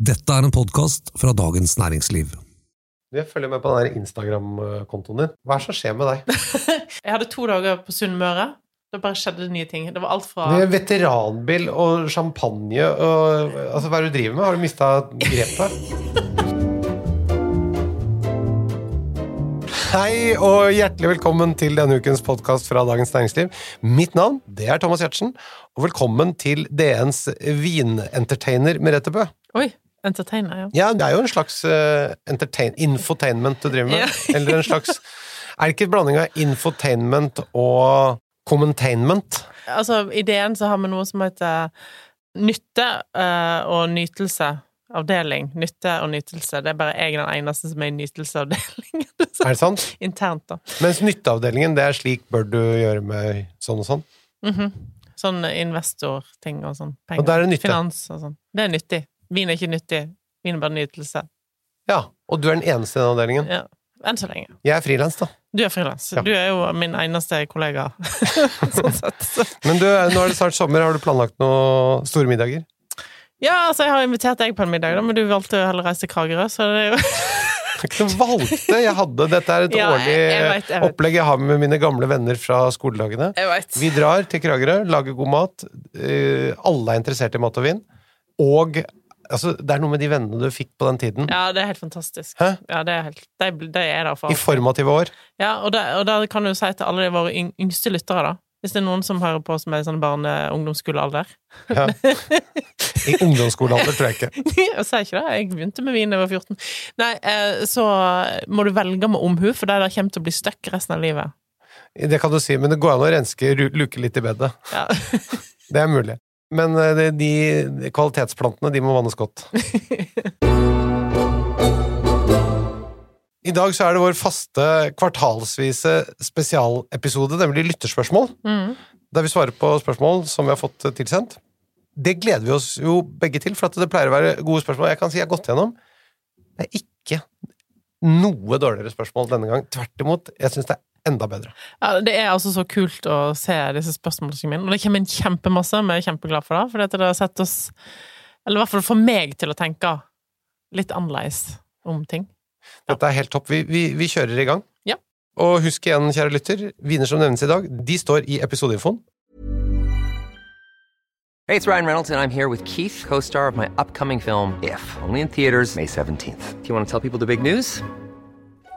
Dette er en podkast fra Dagens Næringsliv. Jeg følger med på den Instagram-kontoen din. Hva er det som skjer med deg? Jeg hadde to dager på Sunnmøre. Da bare skjedde det nye ting. Det var alt fra Det er veteranbil og champagne og Altså, hva er det du driver med? Har du mista grepet? Hei og hjertelig velkommen til denne ukens podkast fra Dagens Næringsliv. Mitt navn det er Thomas Giertsen, og velkommen til DNs vinentertainer Merete Bø. Oi! Entertainer, ja. Ja, det er jo en slags uh, infotainment du driver med. Eller en slags Er det ikke en blanding av infotainment og commentainment? Altså, i DN så har vi noe som heter nytte uh, og nytelse. Avdeling. Nytte og nytelse. Det er bare jeg den eneste som er i nytelseavdelingen. Er det sant? Internt, da. Mens nytteavdelingen, det er slik bør du gjøre med sånn og sånn. Mhm. Sånn investorting og sånn. Og der er det nytte. Finans og sånn. Det er nyttig. Vin er ikke nyttig. Vin er bare nytelse. Ja, og du er den eneste i den avdelingen. Ja. Enn så lenge. Jeg er frilans, da. Du er frilans. Ja. Du er jo min eneste kollega. sånn sett. Så. Men du, nå er det snart sommer. Har du planlagt noen store middager? Ja, altså, jeg har invitert deg på en middag, da, men du valgte å heller reise til Kragerø, så det er jo ikke noe valgte. Jeg hadde, Dette er et Ja, årlig jeg- jeg vet, jeg vet. opplegg jeg har med mine gamle venner fra skoledagene. Jeg vet. Vi drar til Kragerø, lager god mat. eh, Alle er interessert i mat og vin. Og altså, det er noe med de vennene du fikk på den tiden. Ja, det er helt fantastisk. Hæ? Ja, det er helt Det, det er der for I formative år. Ja, og det, og det kan du si til alle våre yngste lyttere, da. Hvis det er noen som hører på som er i sånn barne- og ungdomsskolealder. Ja. I ungdomsskolealder, tror jeg ikke. jeg sier ikke det, jeg begynte med vin da jeg var 14. Nei, eh, så må du velge med omhu, for det der kommer til å bli stuck resten av livet. Det kan du si, men det går an å renske, luke litt i bedet. Ja. Det er mulig. Men eh, de, de kvalitetsplantene, de må vannes godt. I dag så er det vår faste kvartalsvise spesialepisode, nemlig lytterspørsmål. Mm. Der vi svarer på spørsmål som vi har fått tilsendt. Det gleder vi oss jo begge til, for at det pleier å være gode spørsmål. Jeg kan si jeg har gått gjennom. Det er ikke noe dårligere spørsmål denne gang. Tvert imot. Jeg syns det er enda bedre. Ja, det er altså så kult å se disse spørsmålene mine. Og det kommer inn kjempemasse, vi er kjempeglade for det. For det har sett oss, eller i hvert fall for meg, til å tenke litt annerledes om ting. Dette er helt topp. Vi, vi, vi kjører i gang. Ja. Og husk igjen, kjære lytter, viner som nevnes i dag, de står i episodeinfoen. Hey, it's Ryan Reynolds, and I'm here with Keith, co star of my upcoming film, If, only in theaters, May 17th. Do you want to tell people the big news?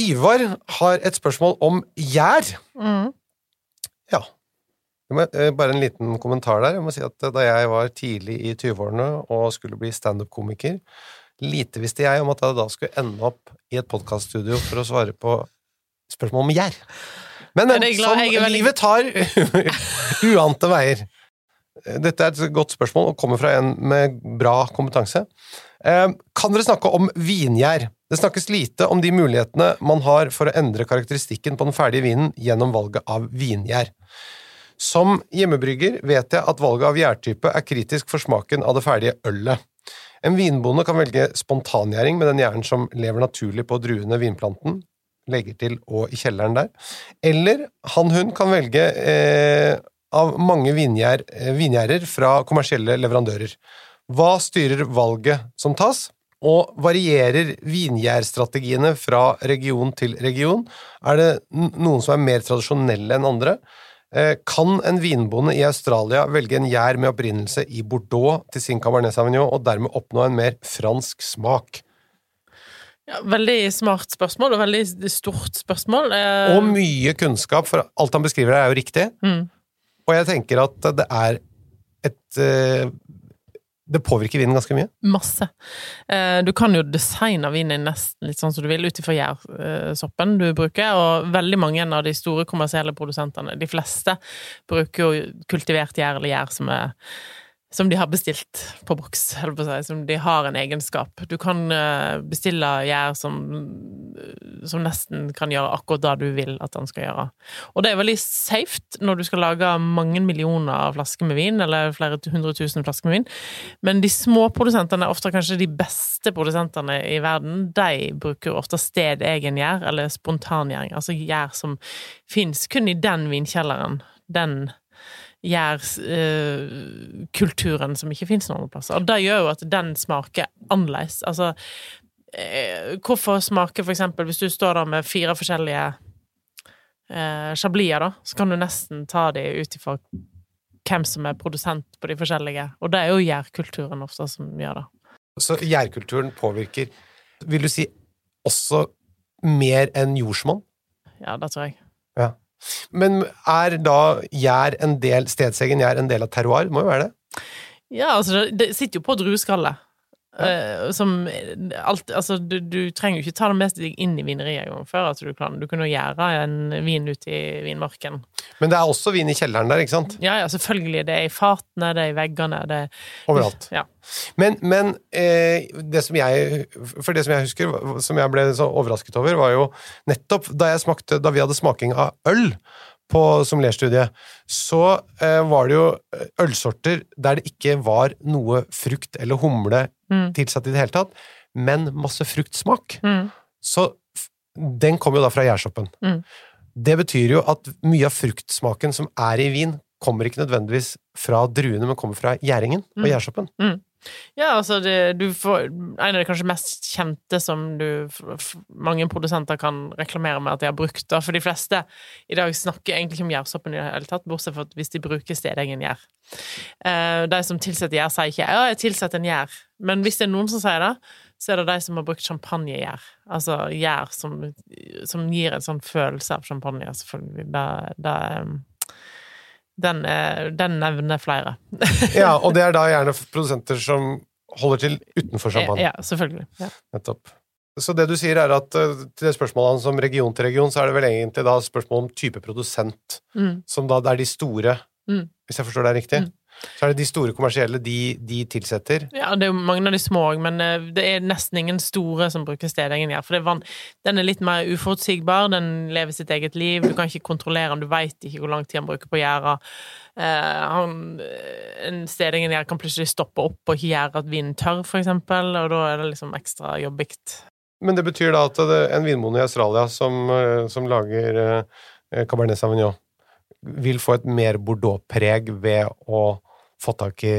Ivar har et spørsmål om gjær. Mm. Ja. Eh, bare en liten kommentar der. Jeg må si at eh, Da jeg var tidlig i 20-årene og skulle bli standup-komiker, lite visste jeg om at jeg da skulle ende opp i et podkaststudio for å svare på spørsmål om gjær. Men Ja, eh, glad- sånn, livet tar uante veier. Dette er et godt spørsmål og kommer fra en med bra kompetanse. Kan dere snakke om vingjær? Det snakkes lite om de mulighetene man har for å endre karakteristikken på den ferdige vinen gjennom valget av vingjær. Som hjemmebrygger vet jeg at valget av gjærtype er kritisk for smaken av det ferdige ølet. En vinbonde kan velge spontangjæring med den gjæren som lever naturlig på druene vinplanten, legger til og i kjelleren der. Eller han-hun kan velge eh, av mange vingjær, eh, vingjærer fra kommersielle leverandører. Hva styrer valget som tas? Og varierer vingjærstrategiene fra region til region? Er det noen som er mer tradisjonelle enn andre? Eh, Kan en vinbonde i Australia velge en gjær med opprinnelse i Bordeaux til sin Cabernet Sauvignon og dermed oppnå en mer fransk smak? Ja, veldig smart spørsmål, og veldig stort spørsmål. Eh, Og mye kunnskap, for alt han beskriver her er jo riktig. Mm. Og jeg tenker at det er et eh, Det påvirker vinen ganske mye. Masse. Eh, Du kan jo designe vinen nesten litt sånn som du vil, ut ifra gjærsoppen du bruker, og veldig mange av de store kommersielle produsentene, de fleste, bruker jo kultivert gjær eller gjær som er som de har bestilt på boks, holdt på å som de har en egenskap. Du kan eh, bestille gjær som, som nesten kan gjøre akkurat det du vil at den skal gjøre. Og det er veldig safe når du skal lage mange millioner flasker med vin, eller flere hundre tusen flasker med vin, men de små produsentene, ofte kanskje de beste produsentene i verden, de bruker ofte stedegen gjær, eller spontangjæring, altså gjær som fins kun i den vinkjelleren. Den gjærkulturen som ikke fins noen plasser. Og det gjør jo at den smaker annerledes. Altså, eh, hvorfor smaker for eksempel Hvis du står der med fire forskjellige eh, chabliser, da, så kan du nesten ta de ut ifra hvem som er produsent på de forskjellige. Og det er jo gjærkulturen ofte som gjør det. Så gjærkulturen påvirker, vil du si, også mer enn jordsmonn? Ja, det tror jeg. Men er da gjær en del, stedsegen gjær en del av terroir? Må jo være det? Ja, altså, det sitter jo på drueskallet. Eh, som alt Altså, du, du trenger jo ikke ta det med deg inn i vineriet engang før Altså, du kan. Du kan jo gjøre en vin ute i vinmarken. Men det er også vin i kjelleren der, ikke sant? Ja, ja, selvfølgelig. Det er i fatene, det er i veggene, det er Overalt. Ja. Men, men eh, det som jeg For det som jeg husker, som jeg ble så overrasket over, var jo nettopp da, smakte, da vi hadde smaking av øl på sommelierstudiet, så eh, var det jo ølsorter der det ikke var noe frukt eller humle Mm. tilsatt i det hele tatt, men masse fruktsmak. Mm. Så den kom jo da fra gjærsoppen. Mm. Det betyr jo at mye av fruktsmaken som er i vin, kommer ikke nødvendigvis fra druene, men kommer fra gjæringen og Mm. Ja, altså det, du får En av de kanskje mest kjente som du mange produsenter kan reklamere med at de har brukt, da. For de fleste i dag snakker egentlig ikke om gjærsoppen i hele tatt, bortsett fra hvis de bruker stedegen gjær. Eh, de som tilsetter gjær, sier ikke 'ja, jeg tilsetter en gjær', men hvis det er noen som sier det, så er det de som har brukt champagnegjær. Altså gjær som, som gir en sånn følelse av champagne, selvfølgelig. Det, det, den, er- den nevner flere. Ja, og det er da gjerne produsenter som holder til utenfor champagne. Ja, selvfølgelig. Ja. Nettopp. Så det du sier er at eh, til det spørsmålet hans om region til region, så er det vel egentlig da spørsmål om type produsent, Mm. som da det er de store, Mm. hvis jeg forstår det riktig? Mm. Så er det de store kommersielle de, de tilsetter. Ja, det er jo mange av de små òg, men eh, det er nesten ingen store som bruker stedegen her. For det er den er litt mer uforutsigbar, den lever sitt eget liv, du kan ikke kontrollere den, du veit ikke hvor lang tid han bruker på gjerda. Eh, han- en stedingen her kan plutselig stoppe opp og ikke gjøre at vinen tørr, for eksempel, og da er det liksom ekstra jobbigt. Men det betyr da at en vinmonde i Australia som, eh, som lager eh, Cabernet Sauvignon, vil få et mer Bordeaux-preg ved å få tak i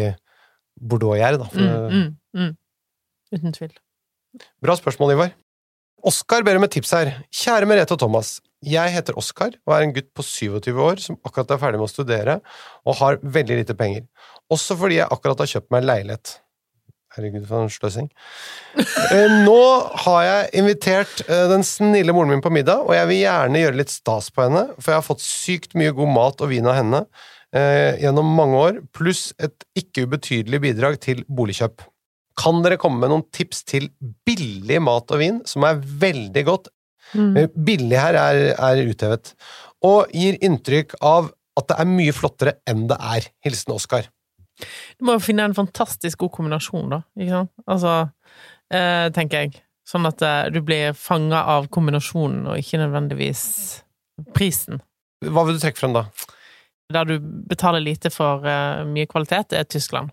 Bordeaux-gjær, da. For, Mm, mm, mm. Uten tvil. Bra spørsmål, Ivar. Oskar ber om et tips her. Kjære Merete og Thomas. Jeg heter Oskar og er en gutt på 27 år som akkurat er ferdig med å studere og har veldig lite penger. Også fordi jeg akkurat har kjøpt meg en leilighet. Herregud, for en sløsing. Eh, Nå har jeg invitert eh, den snille moren min på middag, og jeg vil gjerne gjøre litt stas på henne, for jeg har fått sykt mye god mat og vin av henne eh, gjennom mange år, pluss et ikke ubetydelig bidrag til boligkjøp. Kan dere komme med noen tips til billig mat og vin som er veldig godt? Mm. Eh, Billig her er, er uthevet, og gir inntrykk av at det er mye flottere enn det er. Hilsen Oskar. Du må jo finne en fantastisk god kombinasjon, da. Ikke sant? Altså, eh, tenker jeg. Sånn at eh, du blir fanga av kombinasjonen, og ikke nødvendigvis prisen. Hva vil du trekke frem da? Der du betaler lite for uh, mye kvalitet, er Tyskland.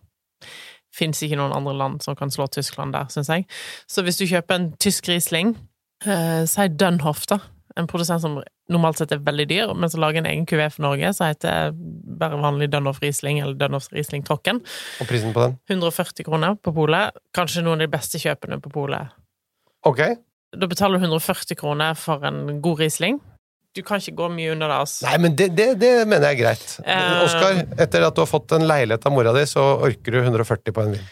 Fins ikke noen andre land som kan slå Tyskland der, syns jeg. Så hvis du kjøper en tysk Riesling, uh, si Dunhoff, da. En produsent som normalt sett er veldig dyr, men som lager en egen kuvé for Norge, som heter bare vanlig Dunhoff Riesling, eller Dunhoff Riesling Trocken. Og prisen på den? 140 kroner på polet. Kanskje noen av de beste kjøpene på polet. Okay. Da betaler du 140 kroner for en god Riesling. Du kan ikke gå mye under det, altså. Nei, men det, det, det mener jeg er greit. Uh, Oskar, etter at du har fått en leilighet av mora di, så orker du 140 på en bil.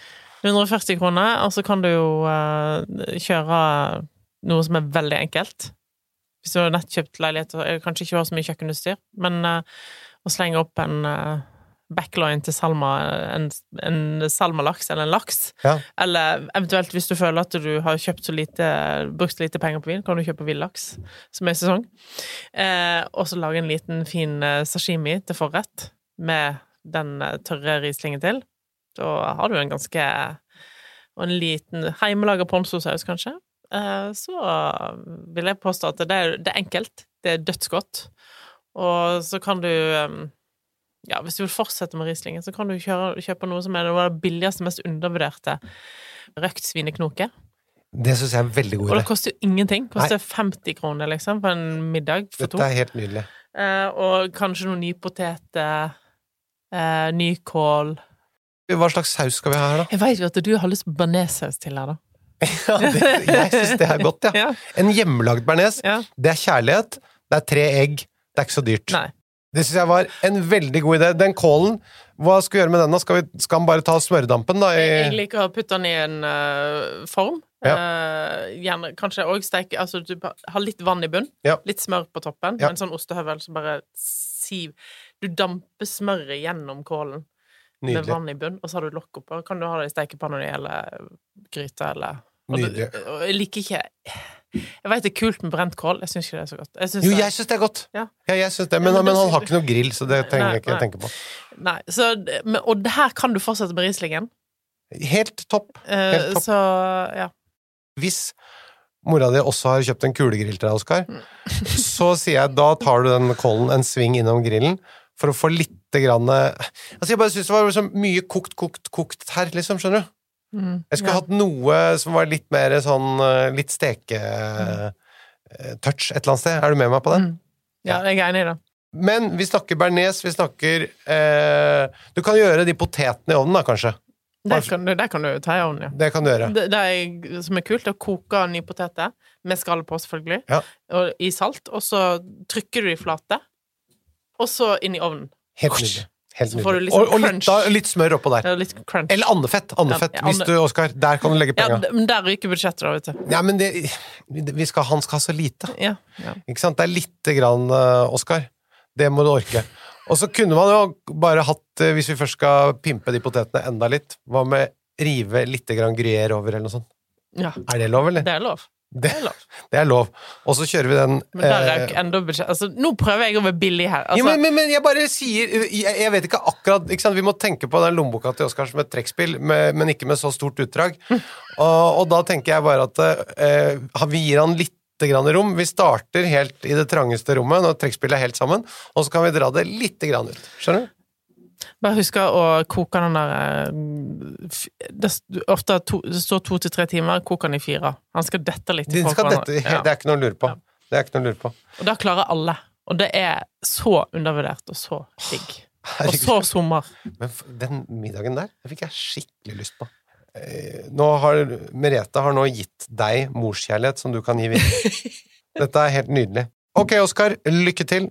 140 kroner, og så kan du jo uh, kjøre noe som er veldig enkelt. Hvis du har nett kjøpt leilighet og kanskje ikke har så mye kjøkkenutstyr, men uh, å slenge opp en uh, backline til salma, en, en salmalaks eller en laks, Ja. eller eventuelt hvis du føler at du har kjøpt så lite, brukt så lite penger på vin, kan du kjøpe villaks, som er i sesong. Eh, og så lage en liten fin eh, sashimi til forrett med den eh, tørre rislingen til. Da har du en ganske Og en liten hjemmelaga ponzosaus, kanskje. Eh, så vil jeg påstå at det er, det er enkelt. Det er dødsgodt. Og så kan du eh, ja, hvis du vil fortsette med Rieslingen, så kan du kjøre, kjøpe noe som er det billigste, mest undervurderte. Røkt svineknoke. Det syns jeg er en veldig god Og det koster jo ingenting. Koster 50 kroner, liksom, på en middag for to. Dette er helt nydelig. Eh, og kanskje noen nypoteter, eh, nykål Hva slags saus skal vi ha her, da? Jeg veit jo at du har lyst på bearnéssaus til her, da. Ja, det, jeg syns det er godt, ja. Ja. En hjemmelagd bearnés, Ja. det er kjærlighet, det er tre egg, det er ikke så dyrt. Nei. Det syns jeg var en veldig god idé. Den kålen, hva skal vi gjøre med den? da? Skal, vi, skal han bare ta smørdampen, da? Jeg liker å putte den i en uh, form. Ja. Uh, gjerne kanskje òg steike Altså du har litt vann i bunn, Ja. litt smør på toppen, Ja. en sånn ostehøvel som bare siv Du damper smøret gjennom kålen med vann i bunn, og så har du lokk oppå. Kan du ha det i stekepanna di eller gryta eller og Nydelig. og jeg liker ikke Jeg veit det er kult med brent kål, jeg syns ikke det er så godt. Jeg Jo, jeg syns det er godt. Ja. Ja, jeg synes det, men, men han har ikke noe grill, så det trenger jeg ikke nei. tenke på. Nei, så, men, og det her kan du fortsette med Rieslingen. Helt topp. Eh, Helt topp. så ja. Hvis mora di også har kjøpt en kulegrill til deg, Oskar, Mm. så sier jeg da tar du den kålen en sving innom grillen for å få lite grann Altså, jeg bare syns det var så mye kokt, kokt, kokt her, liksom, skjønner du? Mm, Jeg skulle ja. hatt noe som var litt mer sånn eh, litt steke-touch et eller annet sted. Er du med meg på det? Mm. Ja, jeg er enig i det. Men vi snakker bearnés, vi snakker eh, Du kan gjøre de potetene i ovnen, da, kanskje. Det kan, du- det kan du ta i ovnen, ja. Det kan du gjøre. Det, det er, som er kult, er å koke nye poteter, med skall på, selvfølgelig, Ja. og i salt, og så trykker du de flate, og så inn i ovnen. Helt nydelig. Helt Så får du nydelig. litt og, og litt, da, litt smør oppå der. Er litt. Eller andefett. andefett Ja, hvis du, Oskar. Der kan du legge ja, penga. Ja, men der ryker budsjettet, da, vet du. Ja, men det, vi skal, han skal ha så lite. Ja, ja. Ikke sant? Det er lite grann, uh, Oskar. Det må du orke. Og så kunne man jo bare hatt, eh, hvis vi først skal pimpe de potetene enda litt, hva med rive litt grann gruyère over, eller noe sånt? ja. Er det lov, eller? Det er lov. Det, Det er lov. det lov. Og så kjører vi den Men der eh, røk enda budsjett Altså, nå prøver jeg å være billig her. ja, Altså, men, men, men jeg bare sier Jeg, jeg vet ikke akkurat ikke? Vi må tenke på den lommeboka til Oskar som et trekkspill, men ikke med så stort utdrag. Og, og da tenker jeg bare at eh, vi gir han litt grann rom. Vi starter helt i det trangeste rommet når trekkspillet er helt sammen, og så kan vi dra det litt grann ut. Skjønner du? Bare husk å koke den der eh, Det, ofte to, det står to til tre timer, kok den i fire. Han skal dette litt. Den skal dette, Ja. Det er ikke noe å lure på. Det er ikke noe å lure på. Og da klarer alle. Og det er så undervurdert og så digg. Og så sommer. Men den middagen der, den fikk jeg skikkelig lyst på. Eh, Nå har, Merete har nå gitt deg morskjærlighet som du kan gi videre. Dette er helt nydelig. Ok, Oskar, lykke til.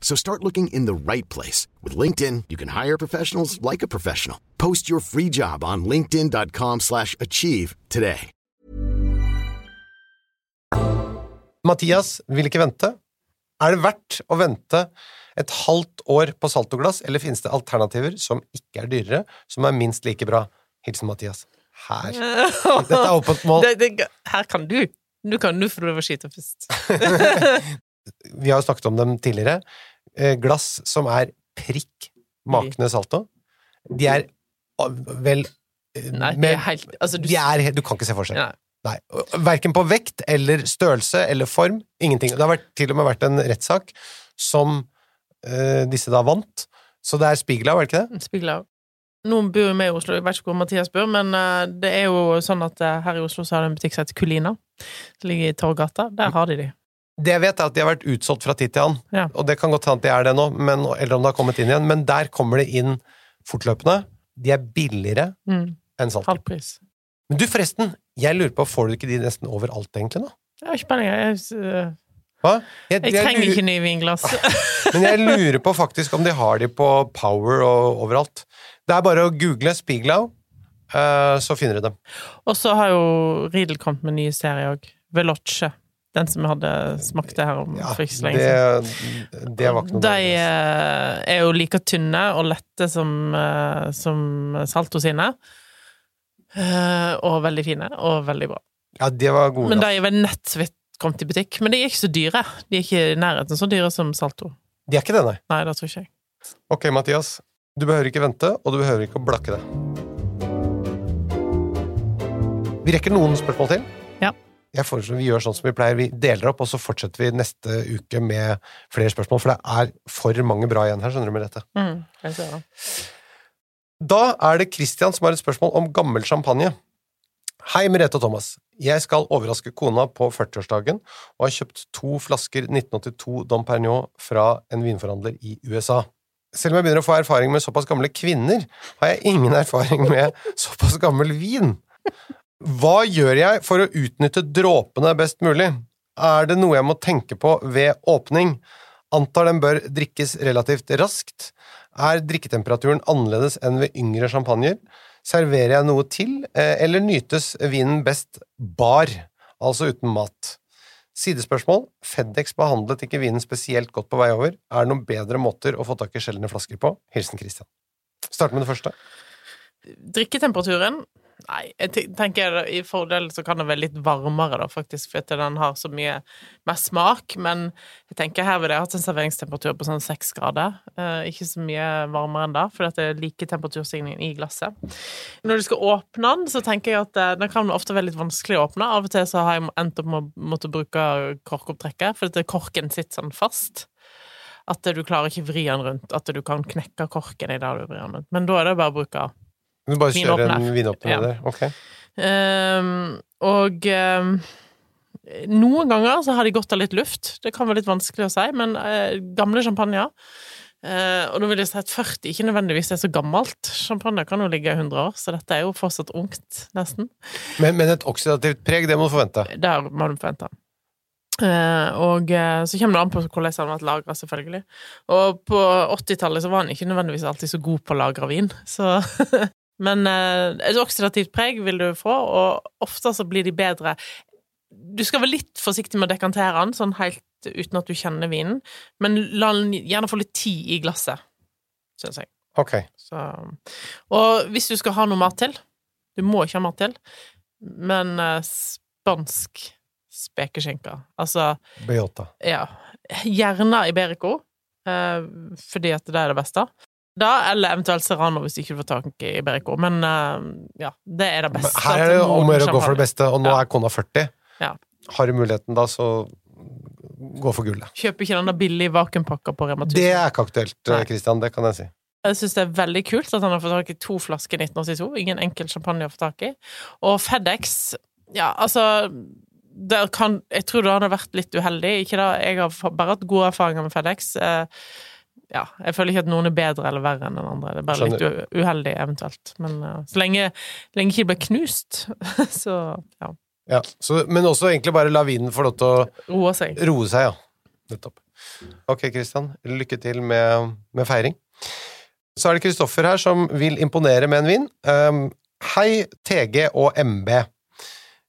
So start looking in the right place. With LinkedIn, you can hire professionals like a professional. Post your free job on linkedin.com slash achieve today. Mathias vil ikke vente. Er det verdt å vente et halvt år på saltoglass, eller finnes det alternativer som ikke er dyrere, som er minst like bra? Hilsen Mathias. her. Dette er åpent mål. Det, det, her kan du. Du kan du få lov å skyte først. Vi har jo snakket om dem tidligere. Eh, Glass som er prikk makende salto. De er vel eh, Nei, med- er helt altså, du, de er, Du kan ikke se forskjell. Nei. Nei. Verken på vekt eller størrelse eller form. Ingenting. Det har vært, til og med vært en rettssak som uh, disse da vant. Så det er Spigelav, er det ikke det? Spigelav. Noen bor med i Oslo, jeg vet ikke hvor Mathias bor, men uh, det er jo sånn at uh, her i Oslo så har de en butikk som heter Kulina. Som ligger i Torgata. Der har de de. Det jeg vet, er at de har vært utsolgt fra tid til annen. Ja. Og det kan godt hende at de er det nå, men, eller om det har kommet inn igjen. Men der kommer det inn fortløpende. De er billigere Mm. enn salto. Halvpris. Men du, forresten, jeg lurer på, får du ikke de nesten overalt, egentlig, nå? Jeg har ikke peiling. Jeg, Hva? Jeg, jeg trenger lurer- ikke nye vinglass. Men jeg lurer på faktisk om de har de på Power og overalt. Det er bare å google Spiglau, eh, så finner du dem. Og så har jo Riedel kommet med nye serier òg. Veloce. Den som hadde smakt det her om Ja, for ikke så lenge siden. det, det var ikke noe De dårlig, altså. eh, er jo like tynne og lette som, eh, som Salto sine. Eh, Og veldig fine, og veldig bra. Ja, det var gode. Men de da. er vel nett så vidt kommet i butikk. Men de er ikke så dyre. De er ikke i nærheten så dyre som Salto. De er ikke det, nei. Nei, det tror ikke jeg. Ok, Mathias. Du behøver ikke vente, og du behøver ikke å blakke det. Vi rekker noen spørsmål til. Ja. Jeg foreslår vi gjør sånn som vi pleier. Vi deler opp, og så fortsetter vi neste uke med flere spørsmål, for det er for mange bra igjen her, skjønner du, Merete. Mm, jeg ser det. Da er det Christian som har et spørsmål om gammel champagne. Hei, Merete og Thomas. Jeg skal overraske kona på 40-årsdagen og har kjøpt to flasker 1982 Dom Perignon fra en vinforhandler i USA. Selv om jeg begynner å få erfaring med såpass gamle kvinner, har jeg ingen erfaring med såpass gammel vin. Hva gjør jeg for å utnytte dråpene best mulig? Er det noe jeg må tenke på ved åpning? Antar den bør drikkes relativt raskt. Er drikketemperaturen annerledes enn ved yngre champagner? Serverer jeg noe til, eh, eller nytes vinen best bar, altså uten mat? Sidespørsmål. Fedex behandlet ikke vinen spesielt godt på vei over. Er det noen bedre måter å få tak i sjeldne flasker på? Hilsen Christian. Start med det første. Drikketemperaturen Nei, jeg tenker i fordel så kan det være litt varmere, da, faktisk, fordi den har så mye mer smak. Men jeg tenker her ville jeg hatt en serveringstemperatur på sånn seks grader. Eh, ikke så mye varmere enn da, for det er like temperaturstigning i glasset. Når du skal åpne den, så tenker jeg at eh, den kan ofte være litt vanskelig å åpne. Av og til så har jeg endt opp med å måtte bruke korkopptrekker, fordi korken sitter sånn fast. At du klarer ikke vri den rundt. At du kan knekke korken i det du vrir den rundt. Men da er det bare å bruke Du bare kjører en Vinåpner. Ja. der. Ok. Um, og um, noen ganger så har de godt av litt luft. Det kan være litt vanskelig å si, men uh, gamle champagne uh, Og nå vil jeg si at 40 ikke nødvendigvis er så gammelt. Champagne kan jo ligge i 100 år, så dette er jo fortsatt ungt, nesten. Men, men et oksidativt preg, det må du forvente. Det må du forvente. Uh, og uh, så kommer det an på hvordan han har vært lagra, selvfølgelig. Og på 80-tallet så var han ikke nødvendigvis alltid så god på å lagre vin, så Men eh, et oksidativt preg vil du få, og ofte så blir de bedre Du skal være litt forsiktig med å dekantere den, sånn helt uten at du kjenner vinen, men la den gjerne få litt tid i glasset, syns jeg. Ok. Så, og hvis du skal ha noe mat til Du må ikke ha mat til, men eh, spansk spekeskinke Altså, Beota. ja Gjerne Iberico, eh, fordi at det er det beste. Da, eller eventuelt Serrano hvis ikke du får tak i Berico. Men eh, ja, det er det beste. her er det om å gjøre å gå for det beste, og nå Ja. er kona 40. Ja. Har du muligheten da, så gå for gullet. Kjøper ikke den der billige vakuumpakka på Rema 1000. Det er ikke aktuelt, Christian, det kan jeg si. Jeg syns det er veldig kult at han har fått tak i to flasker 1982. Ingen enkel champagne å få tak i. Og Fedex Ja, altså kan, Jeg tror det hadde vært litt uheldig. Ikke da, Jeg har bare hatt gode erfaringer med Fedex. Eh, ja, jeg føler ikke at noen er bedre eller verre enn den andre. Det er bare litt uheldig, eventuelt. Men uh, så lenge, lenge ikke det blir knust, så ja. Ja, så, men også egentlig bare la vinen få lov til å Roe seg. roe seg, ja. Nettopp. Ok, Kristian. Lykke til med, med feiring. Så er det Kristoffer her som vil imponere med en vin. Um, hei, TG og MB.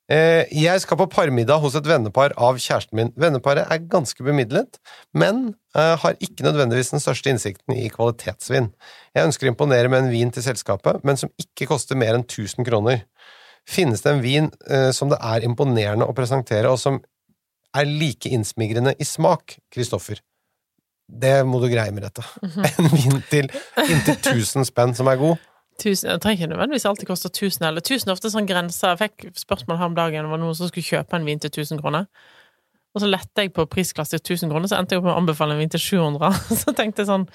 Eh, jeg skal på parmiddag hos et vennepar av kjæresten min. Venneparet er ganske bemidlet, men eh, har ikke nødvendigvis den største innsikten i kvalitetsvin. Jeg ønsker å imponere med en vin til selskapet, men som ikke koster mer enn 1000 kroner. Finnes det en vin eh, som det er imponerende å presentere, og som er like innsmigrende i smak, Kristoffer? Det må du greie med dette. En vin til inntil 1000 spenn som er god. Tusen, jeg trenger ikke nødvendigvis alltid koste 1000, eller 1000 er ofte sånn grense. Jeg fikk spørsmål her om dagen om det var noen som skulle kjøpe en vin til 1000 kroner. Og så lette jeg på prisklasse til 1000 kroner, så endte jeg opp med å anbefale en vin til 700. Så tenkte jeg sånn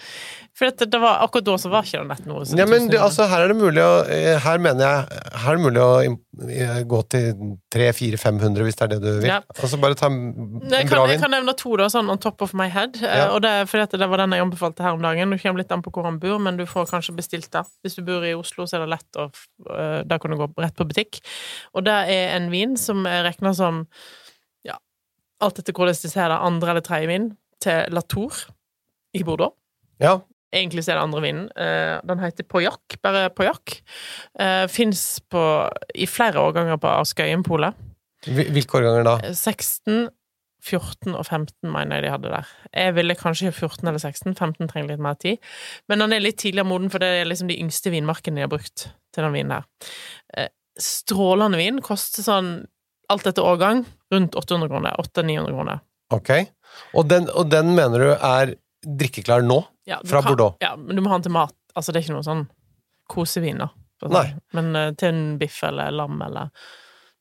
For det, var, akkurat da så var ikke det nett noe. Ja, men det, altså, her er det mulig å eh, Her mener jeg Her er det mulig å eh, gå til 300-400-500 hvis det er det du vil. Ja. Altså bare ta en, en Jeg bra vin. jeg kan nevne to, da, sånn on top of my head. Eh, Ja. Og det for dette, det var den jeg anbefalte her om dagen. Du kommer litt an på hvor han bor, men du får kanskje bestilt det. Hvis du bor i Oslo, så er det lett å Da kan du gå rett på butikk. Og det er en vin som er regna som alt etter hvordan de ser det, andre eller tredje vin til Latour i Bordeaux. Ja. Egentlig så er det andre vinen. Eh, den heter Pojak, bare Pojak. Uh, Fins i flere årganger på Askøyenpolet. Hvil- Hvilke årganger da? 16, 14 og 15 mener jeg de hadde der. Jeg ville kanskje 14 eller 16, 15 trenger litt mer tid. Men den er litt tidligere moden, for det er liksom de yngste vinmarkene de har brukt til den vinen her. Eh, Strålende vin koster sånn, alt etter årgang, rundt 800 kroner. 800-900 kroner. Ok. Og den, og den mener du er drikkeklar nå? Ja, Fra kan- Bordeaux? Ja, men du må ha den til mat. Altså, det er ikke noe sånn kosevin, da. Nei. Men uh, til en biff eller lam eller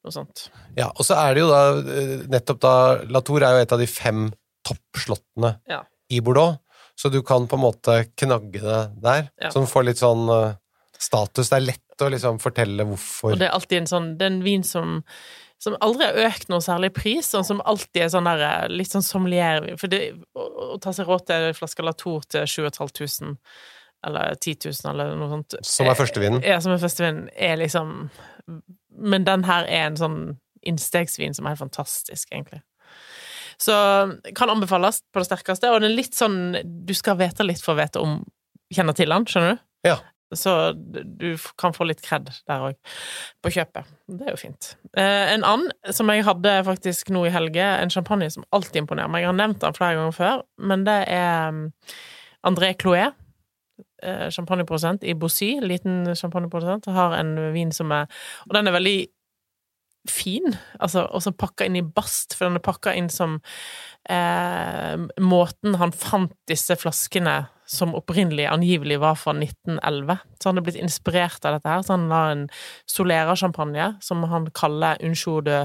noe sånt. Ja, og så er det jo da eh, nettopp da Latour er jo et av de fem toppslottene Ja. i Bordeaux, så du kan på en måte knagge det der, Ja. du får litt sånn uh, status. Det er lett å liksom fortelle hvorfor Og det er alltid en sånn Det er en vin som som aldri har økt noe særlig pris, og som alltid er sånn der, litt sånn sommelier For det, å, å ta seg råd til en flaske Latour til 7500, eller 10 000, eller noe sånt Som er førstevinen? Ja, som er førstevinen, er liksom Men den her er en sånn innstegsvin som er helt fantastisk, egentlig. Så kan anbefales på det sterkeste, og den er litt sånn Du skal vite litt for å vite om Kjenne til den, skjønner du? Ja. Så du kan få litt kred der òg, på kjøpet. Det er jo fint. Eh, en annen som jeg hadde faktisk nå i helge, en champagne som alltid imponerer meg. Jeg har nevnt den flere ganger før, men det er um, André Cloé. eh, Champagneprodusent i Bossy, liten champagneprodusent, har en vin som er Og den er veldig fin, altså, og så pakka inn i bast, for den er pakka inn som eh, måten han fant disse flaskene som opprinnelig angivelig var fra 1911. Så han er blitt inspirert av dette her, så han har en Solera-champagne som han kaller Uncho de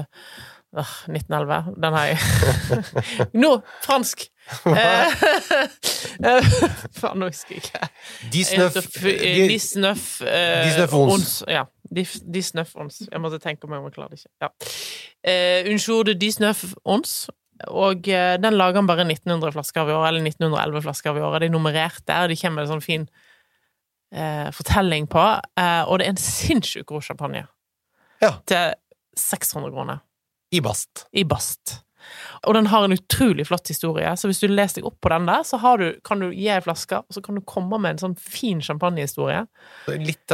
øh, 1911. Den har jeg Nå! fransk! Eh, Faen, nå husker jeg ikke. De- 19 Dix-neuf ons. Ja. 19 ons. Jeg måtte tenke om jeg klarer det ikke. Ja. Eh, Unnskyld, de 19 ons. Og eh, den lager han bare 1900 flasker av i året, eller 1911 flasker av i året. De er nummerert der, og de kommer med en sånn fin eh, fortelling på. Eh, og det er en sinnssykt god champagne. Ja. Til 600 kroner. i bast. I bast. Og den har en utrolig flott historie, så hvis du leser deg opp på den der, så har du, kan du gi ei flaske, og så kan du komme med en sånn fin champagnehistorie. Litt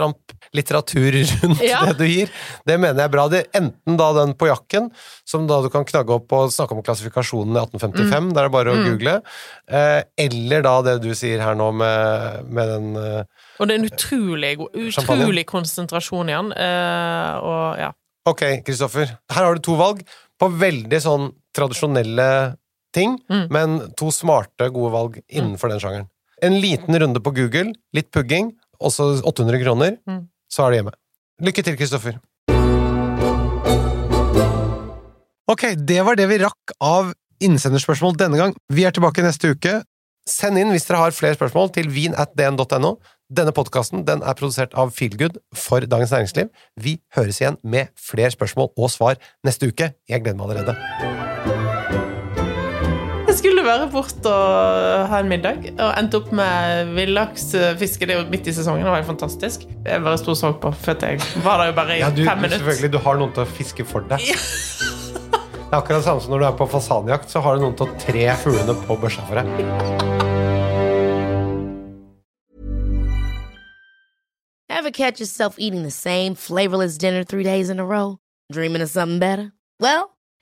litteratur rundt Ja. det du gir. Det mener jeg er bra. Det enten da den på jakken, som da du kan knagge opp og snakke om klassifikasjonen i 1855, der er det bare å Mm. google, eh, eller da det du sier her nå med, med den eh, Og det er en utrolig, utrolig konsentrasjon igjen, eh, og ja. Ok, Kristoffer. Her har du to valg på veldig sånn tradisjonelle ting, Mm. men to smarte, gode valg innenfor den sjangeren. En liten runde på Google, litt pugging, og så 800 kroner, Mm. så er du hjemme. Lykke til, Kristoffer. Ok, det var det vi rakk av innsenderspørsmål denne gang. Vi er tilbake neste uke. Send inn hvis dere har flere spørsmål til vin.dn.no. Denne podkasten den er produsert av Feelgood for Dagens Næringsliv. Vi høres igjen med flere spørsmål og svar neste uke. Jeg gleder meg allerede. Være bort og ha en middag, og endte opp med villaksfiske. Det er jo midt i sesongen, det var helt fantastisk. Jeg bare sto og så på, for jeg var der jo bare i Ja, du, fem minutter. selvfølgelig, du har noen til å fiske for deg. Det er akkurat det samme som når du er på fasanjakt, så har du noen til å tre fuglene på børsa for deg. Ever catch yourself eating the same flavorless dinner three days in a row? Dreaming of something better? Well,